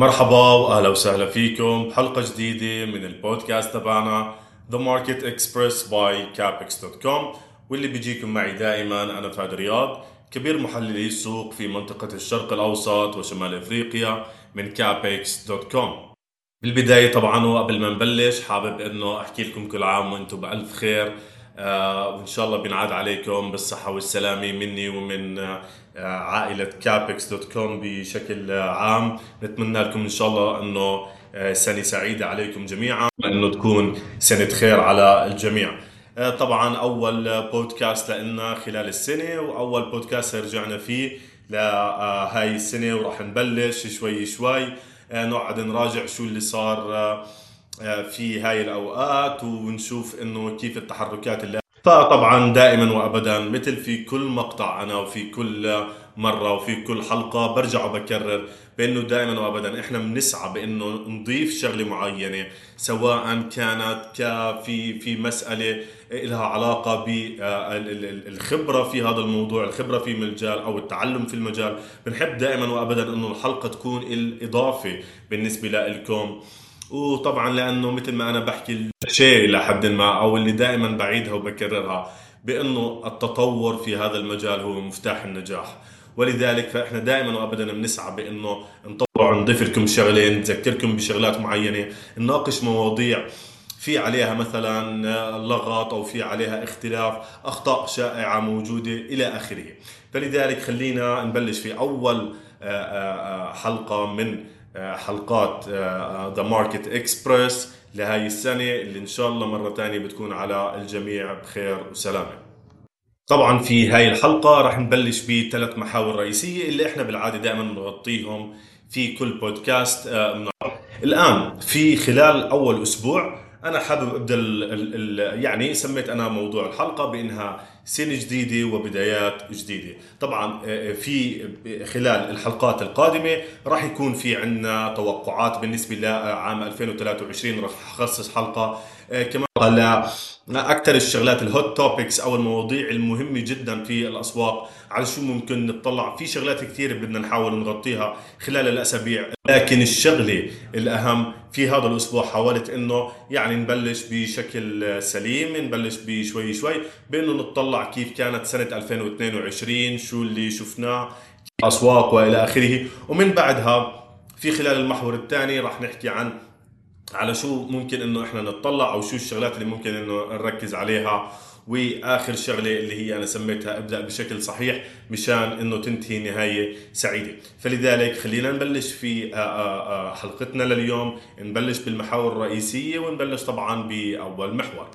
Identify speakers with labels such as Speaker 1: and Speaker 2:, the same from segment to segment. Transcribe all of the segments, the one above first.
Speaker 1: مرحبا وأهلا وسهلا فيكم. بحلقة جديدة من البودكاست تبعنا The Market Express by Capex.com واللي بيجيكم معي دائما أنا فهد رياض كبير محللي السوق في منطقة الشرق الأوسط وشمال إفريقيا من Capex.com بالبداية طبعا وقبل ما نبلش حابب إنه أحكي لكم كل عام وأنتم بألف خير. وإن شاء الله بينعاد عليكم بالصحة والسلامة مني ومن آه عائلة Capex.com بشكل عام. نتمنى لكم إن شاء الله إنه آه سنة سعيدة عليكم جميعا انه تكون سنة خير على الجميع. آه طبعا أول بودكاست لنا خلال السنة وأول بودكاست رجعنا فيه لهاي السنة وراح نبلش شوي شوي. آه نقعد نراجع شو اللي صار في هاي الأوقات ونشوف إنه كيف التحركات اللي فطبعا دائما وابدا مثل في كل مقطع أنا وفي كل مرة وفي كل حلقة برجع وبكرر بإنه دائما وابدا إحنا بنسعى بإنه نضيف شغلة معينة سواء كانت في في مسألة لها علاقة بالخبره في هذا الموضوع، الخبرة في المجال أو التعلم في المجال، بنحب دائما وابدا إنه الحلقة تكون الإضافة بالنسبة لكم وطبعا لأنه مثل ما أنا بحكي الشيء لحد ما أو اللي دائما بعيدها وبكررها بأنه التطور في هذا المجال هو مفتاح النجاح. ولذلك فإحنا دائما وابدا بنسعى بأنه نطور نضيف لكم شغله نذكركم بشغلات معينة نناقش مواضيع في عليها مثلا لغط أو في عليها اختلاف أخطاء شائعة موجودة إلى آخره. فلذلك خلينا نبلش في أول حلقة من حلقات The Market Express لهاي السنة اللي إن شاء الله مرة تانية بتكون على الجميع بخير وسلامة. طبعا في هاي الحلقة راح نبلش بثلاث محاور رئيسية اللي إحنا بالعادة دائما بنغطيهم في كل بودكاست الآن في خلال أول أسبوع أنا حابب أبدأ ال ال يعني سميت أنا موضوع الحلقة بأنها سنة جديدة وبدايات جديدة. طبعا في خلال الحلقات القادمة راح يكون في عندنا توقعات بالنسبة لعام 2023 راح أخصص حلقة كمان على أكثر الشغلات الهوت توبكس أو المواضيع المهمة جدا في الأسواق على شو ممكن نطلع. في شغلات كثير بدنا نحاول نغطيها خلال الأسابيع لكن الشغلة الأهم في هذا الأسبوع حاولت إنه يعني نبلش بشكل سليم نبلش بشوي شوي بإنه نطلع كيف كانت سنة 2022 شو اللي شفناه أسواق وإلى آخره. ومن بعدها في خلال المحور الثاني راح نحكي عن على شو ممكن إنه إحنا نطلع أو شو الشغلات اللي ممكن إنه نركز عليها. وآخر شغلة اللي هي أنا سميتها أبدأ بشكل صحيح مشان إنه تنتهي نهاية سعيدة. فلذلك خلينا نبلش في حلقتنا لليوم. نبلش بالمحاور الرئيسية ونبلش طبعا بأول محور.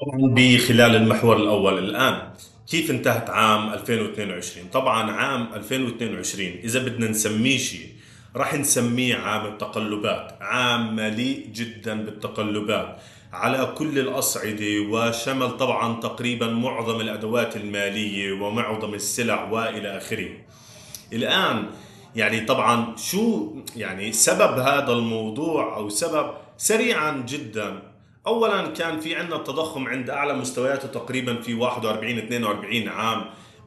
Speaker 1: طبعا بخلال المحور الأول الآن كيف انتهت عام 2022 طبعا عام 2022 إذا بدنا نسميه شيء راح نسميه عام التقلبات عام مليء جدا بالتقلبات. على كل الأصعدة وشمل طبعا تقريبا معظم الأدوات المالية ومعظم السلع وإلى آخره. الآن يعني طبعا شو يعني سبب هذا الموضوع أو سبب؟ سريعا جدا. أولا كان في عندنا التضخم عند أعلى مستوياته تقريبا في 41 42 عام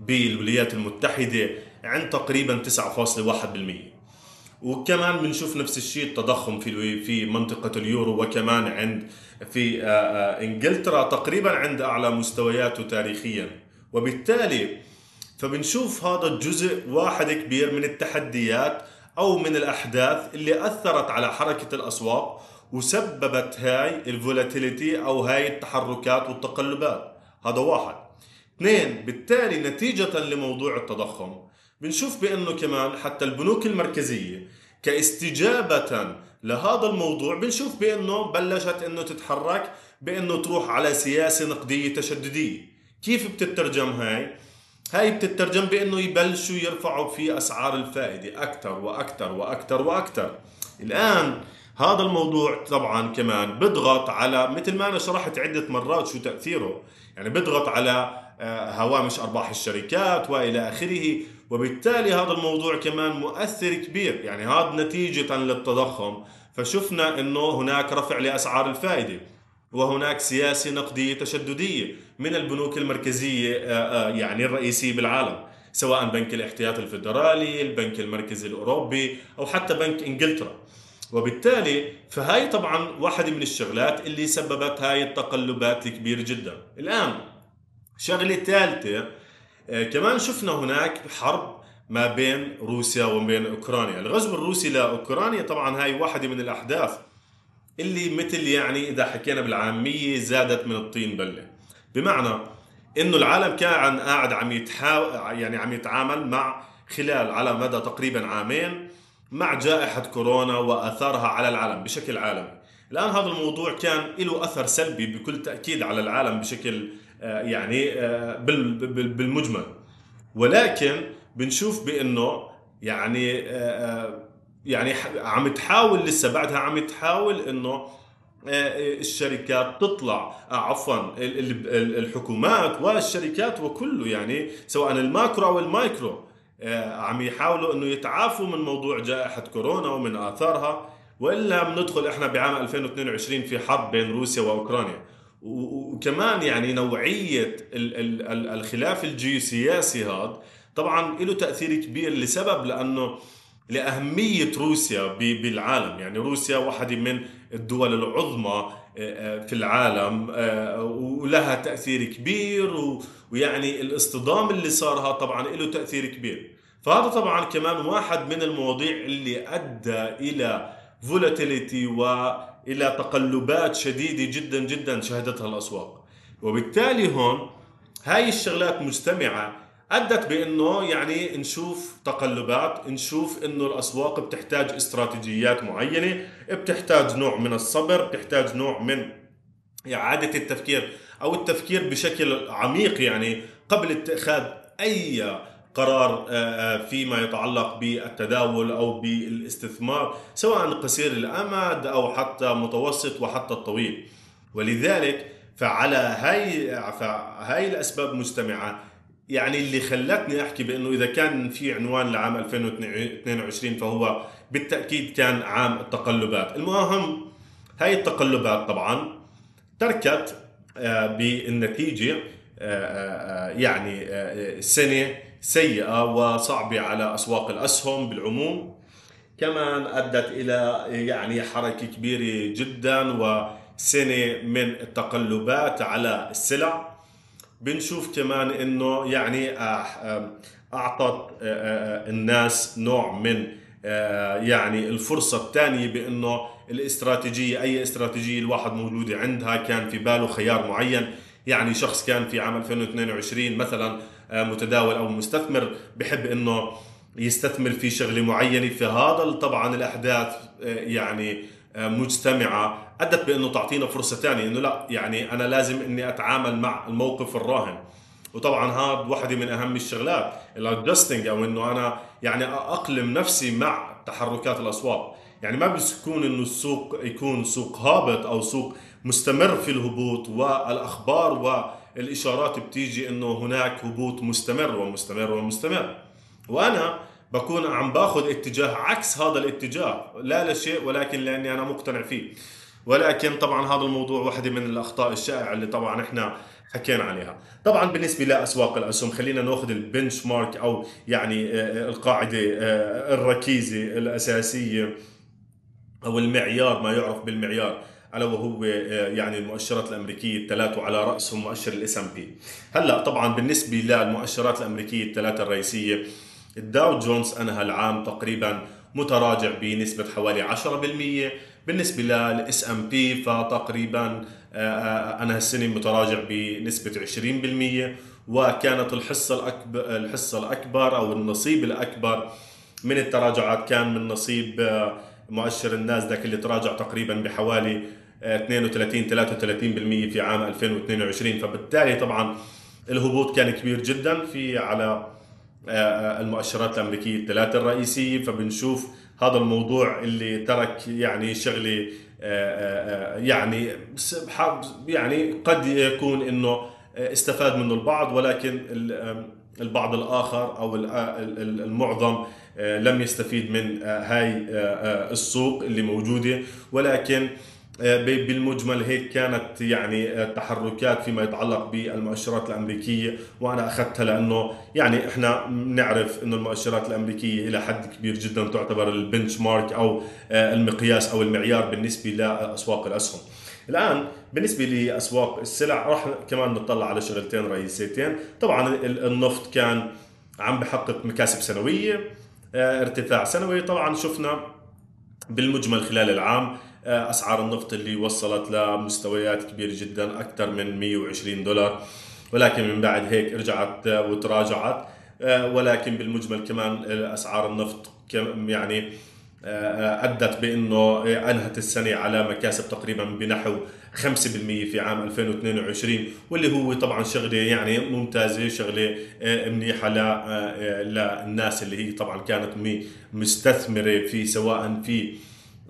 Speaker 1: بالولايات المتحدة عند تقريبا 9.1% وكمان بنشوف نفس الشيء التضخم في في منطقة اليورو وكمان عند في إنجلترا تقريبا عند أعلى مستوياته تاريخيا. وبالتالي فبنشوف هذا الجزء واحد كبير من التحديات أو من الأحداث اللي أثرت على حركة الأسواق وسببت هاي الفولاتيليتي أو هاي التحركات والتقلبات. هذا واحد. اثنين بالتالي نتيجة لموضوع التضخم. بنشوف بأنه كمان حتى البنوك المركزية كاستجابة لهذا الموضوع بنشوف بأنه بلشت إنه تتحرك بأنه تروح على سياسة نقدية تشددية. كيف بتترجم هاي؟ هاي بتترجم بأنه يبلشوا يرفعوا في أسعار الفائدة أكثر وأكثر وأكثر وأكثر الآن هذا الموضوع طبعا كمان بضغط على مثل ما أنا شرحت عدة مرات شو تأثيره. يعني بضغط على هوامش أرباح الشركات وإلى آخره. وبالتالي هذا الموضوع كمان مؤثر كبير. يعني هذا نتيجة للتضخم. فشفنا إنه هناك رفع لأسعار الفائدة وهناك سياسة نقدية تشددية من البنوك المركزية يعني الرئيسية بالعالم سواء بنك الاحتياط الفدرالي البنك المركزي الأوروبي أو حتى بنك إنجلترا. وبالتالي فهاي طبعا واحدة من الشغلات اللي سببت هاي التقلبات الكبيرة جدا. الآن شغلة ثالثة آه، كمان شفنا هناك حرب ما بين روسيا وبين أوكرانيا، الغزو الروسي لاوكرانيا طبعا هاي واحدة من الأحداث اللي مثل يعني إذا حكينا بالعامية زادت من الطين بلة. بمعنى إنه العالم كان قاعد عم يعني عم يتعامل مع خلال على مدى تقريبا عامين مع جائحة كورونا وأثارها على العالم بشكل عالمي. الآن هذا الموضوع كان له أثر سلبي بكل تأكيد على العالم بشكل آه، يعني آه، بالمجمل. ولكن بنشوف بأنه يعني آه، يعني عم تحاول لسه بعدها عم تحاول إنه الشركات تطلع عفوا الحكومات والشركات وكله يعني سواء ال macro أو المايكرو عم يحاولوا إنه يتعافوا من موضوع جائحة كورونا ومن آثارها وإلا بندخل إحنا بعام 2022 في حرب بين روسيا وأوكرانيا. وكمان يعني نوعية الخلاف الجيوسياسي هذا طبعا له تأثير كبير لسبب لأنه لأهمية روسيا بالعالم. يعني روسيا واحدة من الدول العظمى آه، آه، في العالم آه، ولها تأثير كبير ويعني الاصطدام اللي صار طبعا له تأثير كبير. فهذا طبعا كمان واحد من المواضيع اللي أدى إلى فولاتيليتي والى تقلبات شديدة جدا جدا شهدتها الأسواق. وبالتالي هون هاي الشغلات مجتمعه أدت بأنه يعني نشوف تقلبات نشوف إنه الأسواق بتحتاج استراتيجيات معينة بتحتاج نوع من الصبر بتحتاج نوع من إعادة التفكير أو التفكير بشكل عميق يعني قبل اتخاذ أي قرار آه، آه، فيما يتعلق بالتداول أو بالاستثمار سواء قصير الأمد أو حتى متوسط وحتى الطويل. ولذلك فعلى هاي فهاي الأسباب مجتمعه يعني اللي خلتني أحكي بأنه إذا كان في عنوان لعام 2022 فهو بالتأكيد كان عام التقلبات. المهم هاي التقلبات طبعا تركت آه، بالنتيجة يعني سنة سيئة وصعبة على أسواق الأسهم بالعموم. كمان أدت إلى يعني حركة كبيرة جدا وسنة من التقلبات على السلع. بنشوف كمان إنه يعني آه، آه، اعطت آه، الناس نوع من يعني الفرصة الثانية بإنه الاستراتيجية أي استراتيجية الواحد موجودة عندها كان في باله خيار معين. يعني شخص كان في عام 2022 مثلا آه، متداول أو مستثمر بحب إنه يستثمر في شغلة معينة. فهذا طبعا الأحداث آه، يعني آه، مجتمعة. أدت بإنه تعطينا فرصة ثانية إنه لا يعني أنا لازم إني أتعامل مع الموقف الراهن. وطبعا هذا واحدة من أهم الشغلات الادجستنج أو إنه أنا يعني أقلم نفسي مع تحركات الاسواق يعني ما بيكون إنه السوق يكون سوق هابط أو سوق مستمر في الهبوط والأخبار والاشارات بتيجي إنه هناك هبوط مستمر ومستمر ومستمر. وأنا بكون عم باخذ اتجاه عكس هذا الاتجاه لا لشيء ولكن لأني أنا مقتنع فيه. ولكن طبعا هذا الموضوع واحدة من الأخطاء الشائعة اللي طبعا إحنا حكينا عليها. طبعا بالنسبة لأسواق الأسهم خلينا نأخذ ال benchmark أو يعني آه، القاعدة آه، الركيزة الأساسية أو المعيار ما يعرف بالمعيار. ألا وهو آه، يعني المؤشرات الأمريكية الثلاث وعلى راسهم مؤشر ال S&P هلأ طبعا بالنسبة للمؤشرات الأمريكية الثلاثة الرئيسية الداو جونز انهى العام تقريبا متراجع بنسبة حوالي 10% بالنسبة لل S&P فتقريبا آه، آه، انهى السنة متراجع بنسبة 20% وكانت الحصة الاكبر الحصة الأكبر أو النصيب الأكبر من التراجعات كان من نصيب مؤشر الناسداك اللي تراجع تقريبا بحوالي 32 33% في عام 2022 فبالتالي طبعا الهبوط كان كبير جدا في على آه، آه، المؤشرات الأمريكية الثلاثة الرئيسية. فبنشوف هذا الموضوع اللي ترك يعني شغله آه، يعني يعني قد يكون إنه استفاد منه البعض. ولكن البعض الآخر أو المعظم لم يستفيد من هاي السوق اللي موجودة ولكن آه، بالمجمل هيك كانت يعني آه، تحركات فيما يتعلق بالمؤشرات الأمريكية وأنا أخذتها لأنه يعني إحنا نعرف إنه المؤشرات الأمريكية إلى حد كبير جدا تعتبر البنش مارك أو آه، المقياس أو المعيار بالنسبة لأسواق الأسهم. الآن بالنسبة لأسواق السلع راح كمان نطلع على شغلتين رئيسيتين، طبعا النفط كان عم بحقق مكاسب سنوية ارتفاع سنوي. طبعا شفنا بالمجمل خلال العام آه، أسعار النفط اللي وصلت لمستويات كبيرة جدا أكثر من 120 دولار. ولكن من بعد هيك رجعت وتراجعت آه، ولكن بالمجمل كمان اسعار النفط يعني آه، أدت بأنه أنهت السنة على مكاسب تقريبا بنحو 5% في عام 2022 واللي هو طبعا شغلة يعني ممتازة شغلة منيحة للناس اللي هي طبعا كانت مستثمرة في سواء في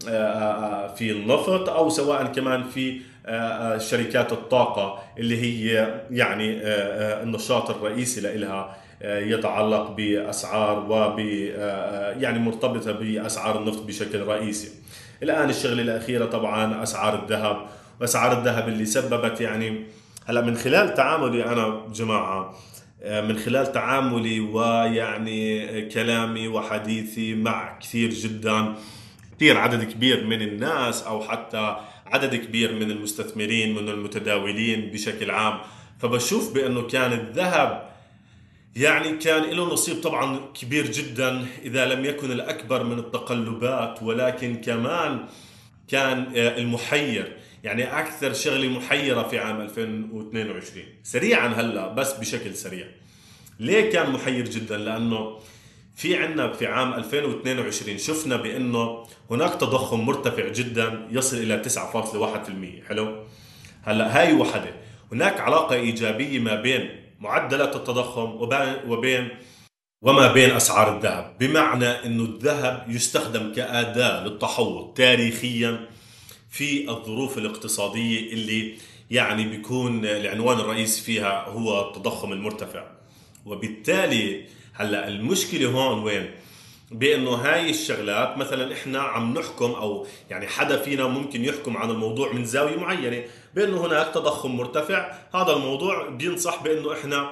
Speaker 1: آه، آه، آه، في النفط أو سواء كمان في شركات الطاقة اللي هي يعني النشاط الرئيسي لها يتعلق بأسعار وب يعني مرتبطة بأسعار النفط بشكل رئيسي. الآن الشغلة الأخيرة طبعا أسعار الذهب واسعار الذهب اللي سببت يعني هلأ من خلال تعاملي أنا جماعة من خلال تعاملي ويعني كلامي وحديثي مع كثير جدا كثير عدد كبير من الناس أو حتى عدد كبير من المستثمرين من المتداولين بشكل عام فبشوف بأنه كان الذهب يعني كان له نصيب طبعا كبير جدا إذا لم يكن الأكبر من التقلبات ولكن كمان كان آه، المحير. يعني أكثر شغلة محيرة في عام 2022 سريعا هلأ بس بشكل سريع. ليه كان محير جدا؟ لأنه في عندنا في عام 2022 شفنا بأنه هناك تضخم مرتفع جدا يصل إلى 9.1% حلو؟ هلأ هاي وحدة. هناك علاقة إيجابية ما بين معدلات التضخم وبين وما بين أسعار الذهب. بمعنى إنه الذهب يستخدم كآداة للتحوط تاريخيا في الظروف الاقتصادية اللي يعني بيكون العنوان الرئيسي فيها هو التضخم المرتفع. وبالتالي هلأ المشكلة هون وين؟ بإنه هاي الشغلات مثلا إحنا عم نحكم أو يعني حدا فينا ممكن يحكم عن الموضوع من زاوية معينة. بأنه هناك تضخم مرتفع. هذا الموضوع بينصح بأنه إحنا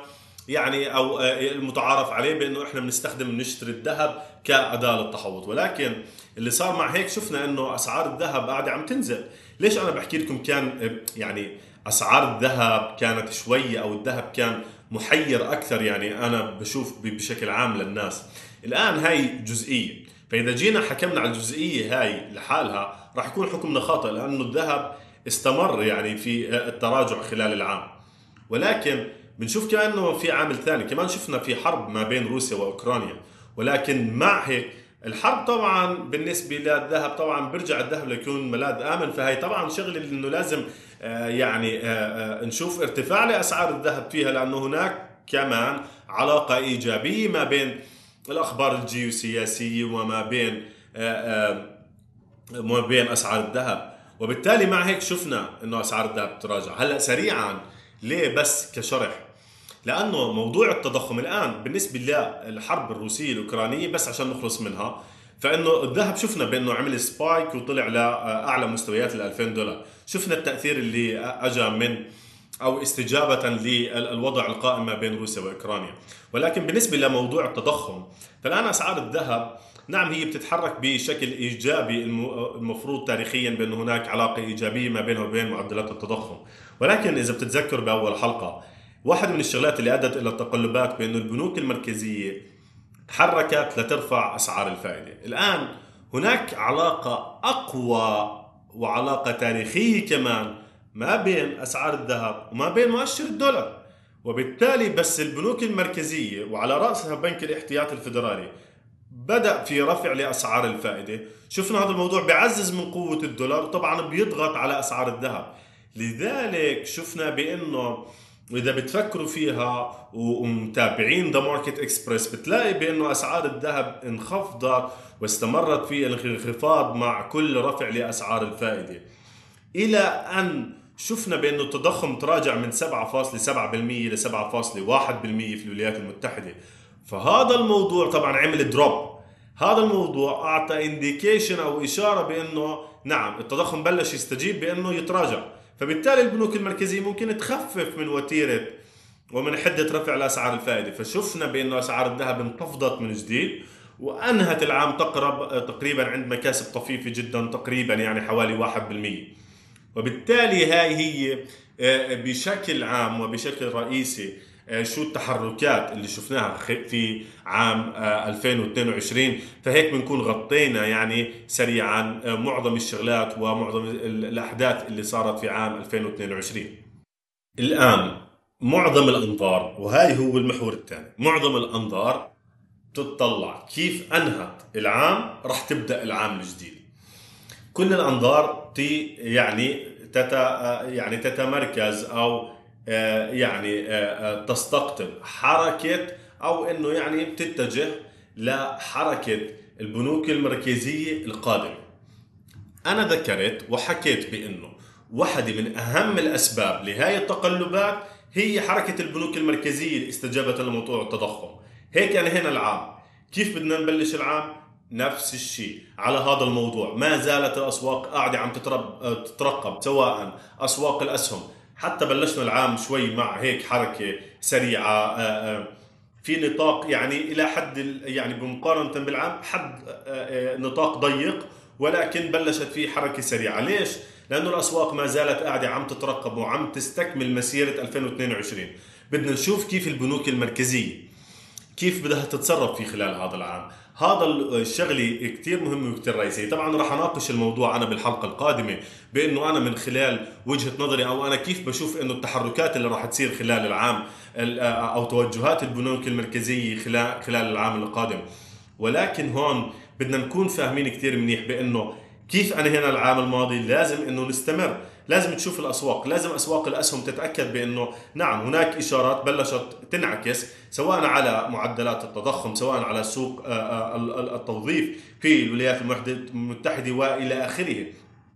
Speaker 1: يعني أو آه، المتعارف عليه بأنه إحنا بنستخدم نشتري الذهب كأداة للتحوط. ولكن اللي صار مع هيك شفنا إنه أسعار الذهب قاعدة عم تنزل. ليش أنا بحكي لكم كان آه، يعني أسعار الذهب كانت شوي أو الذهب كان محير أكثر؟ يعني أنا بشوف بشكل عام للناس. الآن هاي جزئية. فإذا جينا حكمنا على الجزئية هاي لحالها راح يكون حكمنا خاطئ لأنه الذهب استمر يعني في التراجع خلال العام. ولكن بنشوف كانه في عامل ثاني كمان شفنا في حرب ما بين روسيا وأوكرانيا. ولكن مع هيك الحرب طبعا بالنسبة للذهب طبعا بيرجع الذهب ليكون ملاذ آمن. فهي طبعا شغلة إنه لازم آه، يعني آه، آه، نشوف ارتفاع لأسعار الذهب فيها لأنه هناك كمان علاقة إيجابية ما بين الأخبار الجيوسياسية وما بين ما بين أسعار الذهب. وبالتالي مع هيك شفنا إنه أسعار الذهب تراجع هلأ سريعا ليه بس كشرح؟ لأنه موضوع التضخم الآن بالنسبة للحرب الروسية الأوكرانية بس عشان نخلص منها فإنه الذهب شفنا بأنه عمل سبايك وطلع لأعلى مستويات ال 2000 دولار. شفنا التأثير اللي اجى من أو استجابة للوضع القائم ما بين روسيا وأوكرانيا. ولكن بالنسبة لموضوع التضخم فالآن أسعار الذهب نعم هي بتتحرك بشكل إيجابي المفروض تاريخيا بانه هناك علاقة إيجابية ما بينه وبين معدلات التضخم. ولكن إذا بتتذكر بأول حلقة واحد من الشغلات اللي أدت إلى التقلبات بانه البنوك المركزية تحركت لترفع أسعار الفائدة. الآن هناك علاقة أقوى وعلاقة تاريخية كمان ما بين أسعار الذهب وما بين مؤشر الدولار. وبالتالي بس البنوك المركزية وعلى رأسها بنك الاحتياط الفدرالي بدأ في رفع لأسعار الفائدة. شفنا هذا الموضوع بيعزز من قوة الدولار طبعا بيضغط على أسعار الذهب. لذلك شفنا بأنه واذا بتفكروا فيها ومتابعين The Market Express بتلاقي بأنه أسعار الذهب انخفضت واستمرت في الانخفاض مع كل رفع لأسعار الفائدة. إلى أن شفنا بأنه التضخم تراجع من 7.7% ل 7.1% في الولايات المتحدة. فهذا الموضوع طبعا عمل drop. هذا الموضوع أعطى indication أو إشارة بأنه نعم التضخم بلش يستجيب بأنه يتراجع. فبالتالي البنوك المركزية ممكن تخفف من وتيرة ومن حدة رفع الأسعار الفائدة. فشفنا بأنه أسعار الذهب انخفضت من جديد وأنهت العام تقرب تقريبا عند مكاسب طفيفة جدا تقريبا يعني حوالي 1% وبالتالي هاي هي آه، بشكل عام وبشكل رئيسي شو التحركات اللي شفناها في عام 2022 آه، فهيك بنكون غطينا يعني سريعا معظم الشغلات ومعظم الأحداث اللي صارت في عام 2022 الآن معظم الأنظار وهاي هو المحور الثاني معظم الأنظار تتطلع. كيف أنهت العام؟ راح تبدأ العام الجديد. كل الأنظار تي يعني تتا يعني تتمركز آه، يعني آه، تستقطب حركة أو إنه يعني بتتجه لحركة البنوك المركزية القادمة. أنا ذكرت وحكيت بإنه واحدة من أهم الأسباب لهي التقلبات هي حركة البنوك المركزية استجابه لموضوع التضخم. هيك هنا العام. كيف بدنا نبلش العام؟ نفس الشيء. على هذا الموضوع ما زالت الأسواق قاعدة عم تترقب سواء أسواق الأسهم حتى بلشنا العام شوي مع هيك حركة سريعة آه، آه، في نطاق يعني إلى حد يعني بمقارنة بالعام حد آه، نطاق ضيق ولكن بلشت فيه حركة سريعة. ليش؟ لأنه الأسواق ما زالت قاعدة عم تترقب وعم تستكمل مسيرة 2022 بدنا نشوف كيف البنوك المركزية كيف بدها تتصرف في خلال هذا العام. هذا الشغله كثير مهم وكثير رئيسي. طبعا راح أناقش الموضوع أنا بالحلقة القادمة بأنه أنا من خلال وجهة نظري أو أنا كيف بشوف أنه التحركات اللي راح تصير خلال العام أو توجهات البنوك المركزية خلال العام القادم. ولكن هون بدنا نكون فاهمين كثير منيح بأنه كيف أنا هنا العام الماضي لازم أنه نستمر. لازم تشوف الأسواق لازم أسواق الأسهم تتأكد بأنه نعم هناك إشارات بلشت تنعكس سواء على معدلات التضخم سواء على سوق آه، آه، التوظيف في الولايات المتحدة وإلى آخره.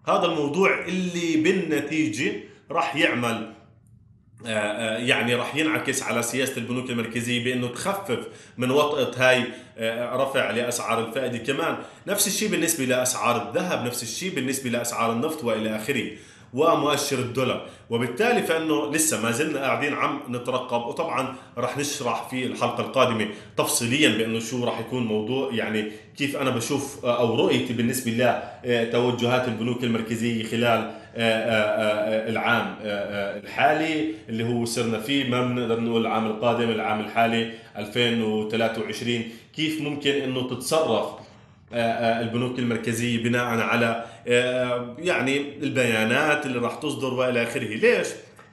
Speaker 1: هذا الموضوع اللي بالنتيجة راح يعمل آه، يعني راح ينعكس على سياسة البنوك المركزية بأنه تخفف من وطأة هاي رفع لأسعار الفائدة كمان. نفس الشيء بالنسبة لأسعار الذهب نفس الشيء بالنسبة لأسعار النفط وإلى آخره. ومؤشر الدولار. وبالتالي فإنه لسه ما زلنا قاعدين عم نترقب وطبعا رح نشرح في الحلقة القادمة تفصيليا بإنه شو رح يكون موضوع. يعني كيف أنا بشوف أو رؤيتي بالنسبة لتوجهات البنوك المركزية خلال آه، آه، آه، العام الحالي اللي هو صرنا فيه ما بنقدر نقول العام القادم العام الحالي 2023 كيف ممكن إنه تتصرف البنوك المركزية بناء على يعني البيانات اللي راح تصدر وإلى آخره. ليش؟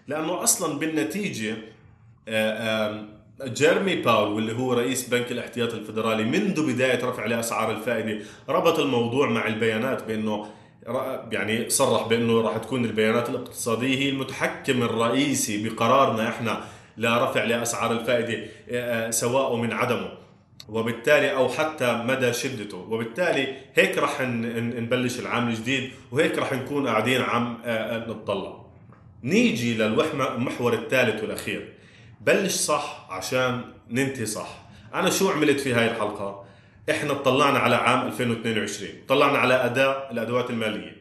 Speaker 1: لأنه أصلا بالنتيجة جيرمي باول واللي هو رئيس بنك الاحتياط الفدرالي منذ بداية رفع لاسعار الفائدة ربط الموضوع مع البيانات بأنه يعني صرح بأنه راح تكون البيانات الاقتصادية هي المتحكم الرئيسي بقرارنا إحنا لرفع لأسعار الفائدة سواء من عدمه. وبالتالي أو حتى مدى شدته. وبالتالي هيك رح نبلش العام الجديد وهيك رح نكون قاعدين عم نتطلع. نيجي للمحور الثالث والأخير. بلش صح عشان ننتهي صح. أنا شو عملت في هاي الحلقة؟ إحنا اطلعنا على عام 2022 طلعنا على أداء الأدوات المالية.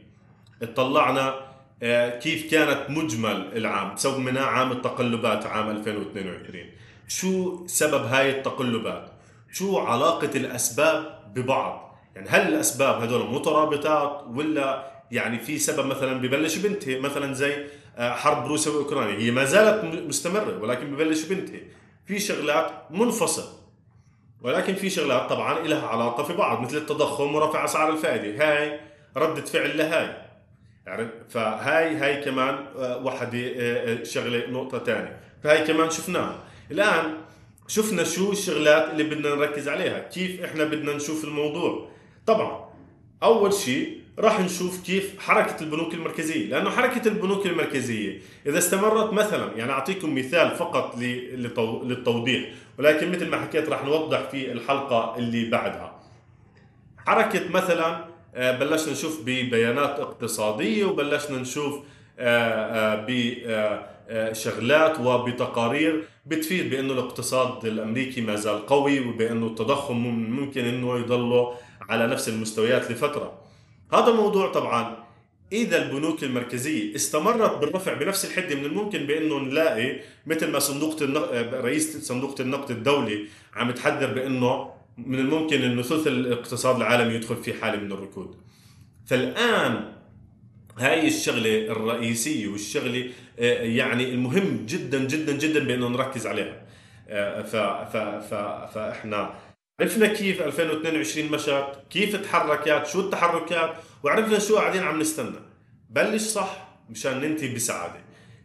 Speaker 1: اطلعنا آه، كيف كانت مجمل العام. سميناه عام التقلبات عام 2022 شو سبب هاي التقلبات؟ شو علاقة الأسباب ببعض؟ يعني هل الأسباب هدول مترابطات ولا يعني في سبب مثلا ببلش بنتهي مثلا زي آه، حرب روسيا وأوكرانيا. هي ما زالت مستمرة ولكن ببلش بنتهي في شغلات منفصل. ولكن في شغلات طبعا لها علاقة في بعض مثل التضخم ورفع أسعار الفائدة. هاي ردة فعل لهاي. يعني فهاي هاي كمان آه، وحدة آه، شغلة نقطة ثانية فهاي كمان شفناها. الآن شفنا شو الشغلات اللي بدنا نركز عليها كيف إحنا بدنا نشوف الموضوع. طبعا أول شيء راح نشوف كيف حركة البنوك المركزية لأنه حركة البنوك المركزية إذا استمرت مثلا يعني أعطيكم مثال فقط للتوضيح ولكن مثل ما حكيت راح نوضح في الحلقة اللي بعدها. حركة مثلا آه، بلشنا نشوف ببيانات اقتصادية وبلشنا نشوف بشغلات وبتقارير بتفيد بأنه الاقتصاد الأمريكي ما زال قوي وبأنه التضخم ممكن إنه يضله على نفس المستويات لفترة. هذا الموضوع طبعا. إذا البنوك المركزية استمرت بالرفع بنفس الحدة من الممكن بأنه نلاقي مثل ما صندوق رئيس صندوق النقد الدولي عم تحذر بأنه من الممكن إنه ثلث الاقتصاد العالمي يدخل في حالة من الركود. فالآن هاي الشغلة الرئيسية والشغلة آه، يعني المهم جدا جدا جدا بأنه نركز عليها. آه، ف ف ف فاحنا عرفنا كيف 2022 مشت كيف تحركت شو التحركات وعرفنا شو قاعدين عم نستنى. بلش صح مشان ننتهي بسعادة.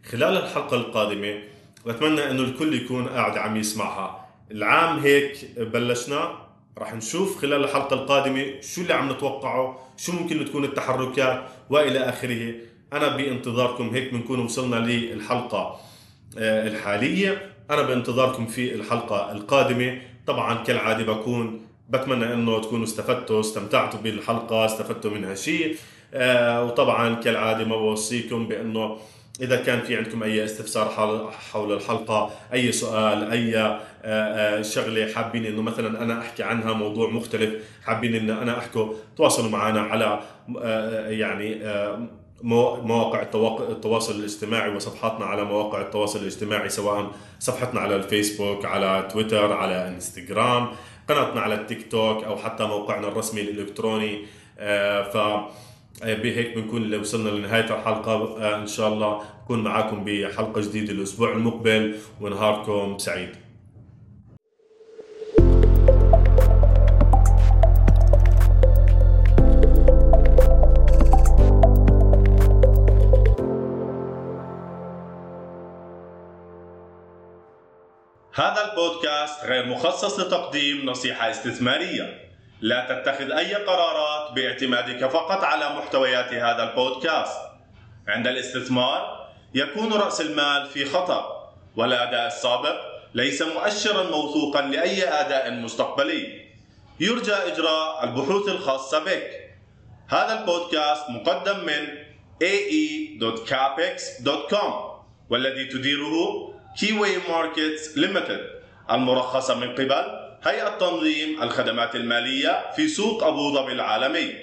Speaker 1: خلال الحلقة القادمة بتمنى إنه الكل يكون قاعد عم يسمعها. العام هيك بلشنا. راح نشوف خلال الحلقة القادمة شو اللي عم نتوقعه شو ممكن تكون التحركات وإلى آخره. أنا بانتظاركم هيك بنكون وصلنا للحلقة آه، الحالية. أنا بانتظاركم في الحلقة القادمة. طبعا كالعادة بكون بتمنى إنه تكونوا استفدتوا استمتعتوا بالحلقة استفدتوا منها شيء. آه، وطبعا كالعادة ما بوصيكم بإنه إذا كان في عندكم أي استفسار حول الحلقة أي سؤال أي آه، آه، شغلة حابين إنه مثلا أنا أحكي عنها موضوع مختلف حابين إن أنا احكي تواصلوا معنا على آه، يعني مواقع التواصل الاجتماعي وصفحاتنا على مواقع التواصل الاجتماعي سواء صفحتنا على الفيسبوك على تويتر على إنستغرام قناتنا على التيك توك أو حتى موقعنا الرسمي الإلكتروني ف بهيك بنكون وصلنا لنهاية الحلقة. آه، إن شاء الله بكون معاكم بحلقة جديدة الأسبوع المقبل ونهاركم سعيد. هذا البودكاست غير مخصص لتقديم نصيحة استثمارية. لا تتخذ أي قرارات باعتمادك فقط على محتويات هذا البودكاست. عند الاستثمار يكون رأس المال في خطر، والأداء السابق ليس مؤشرا موثوقا لأي أداء مستقبلي. يرجى إجراء البحوث الخاصة بك. هذا البودكاست مقدم من ae.capex.com والذي تديره Key Way Markets Limited المرخصة من قبل هيئة تنظيم الخدمات المالية في سوق أبو ظبي العالمي.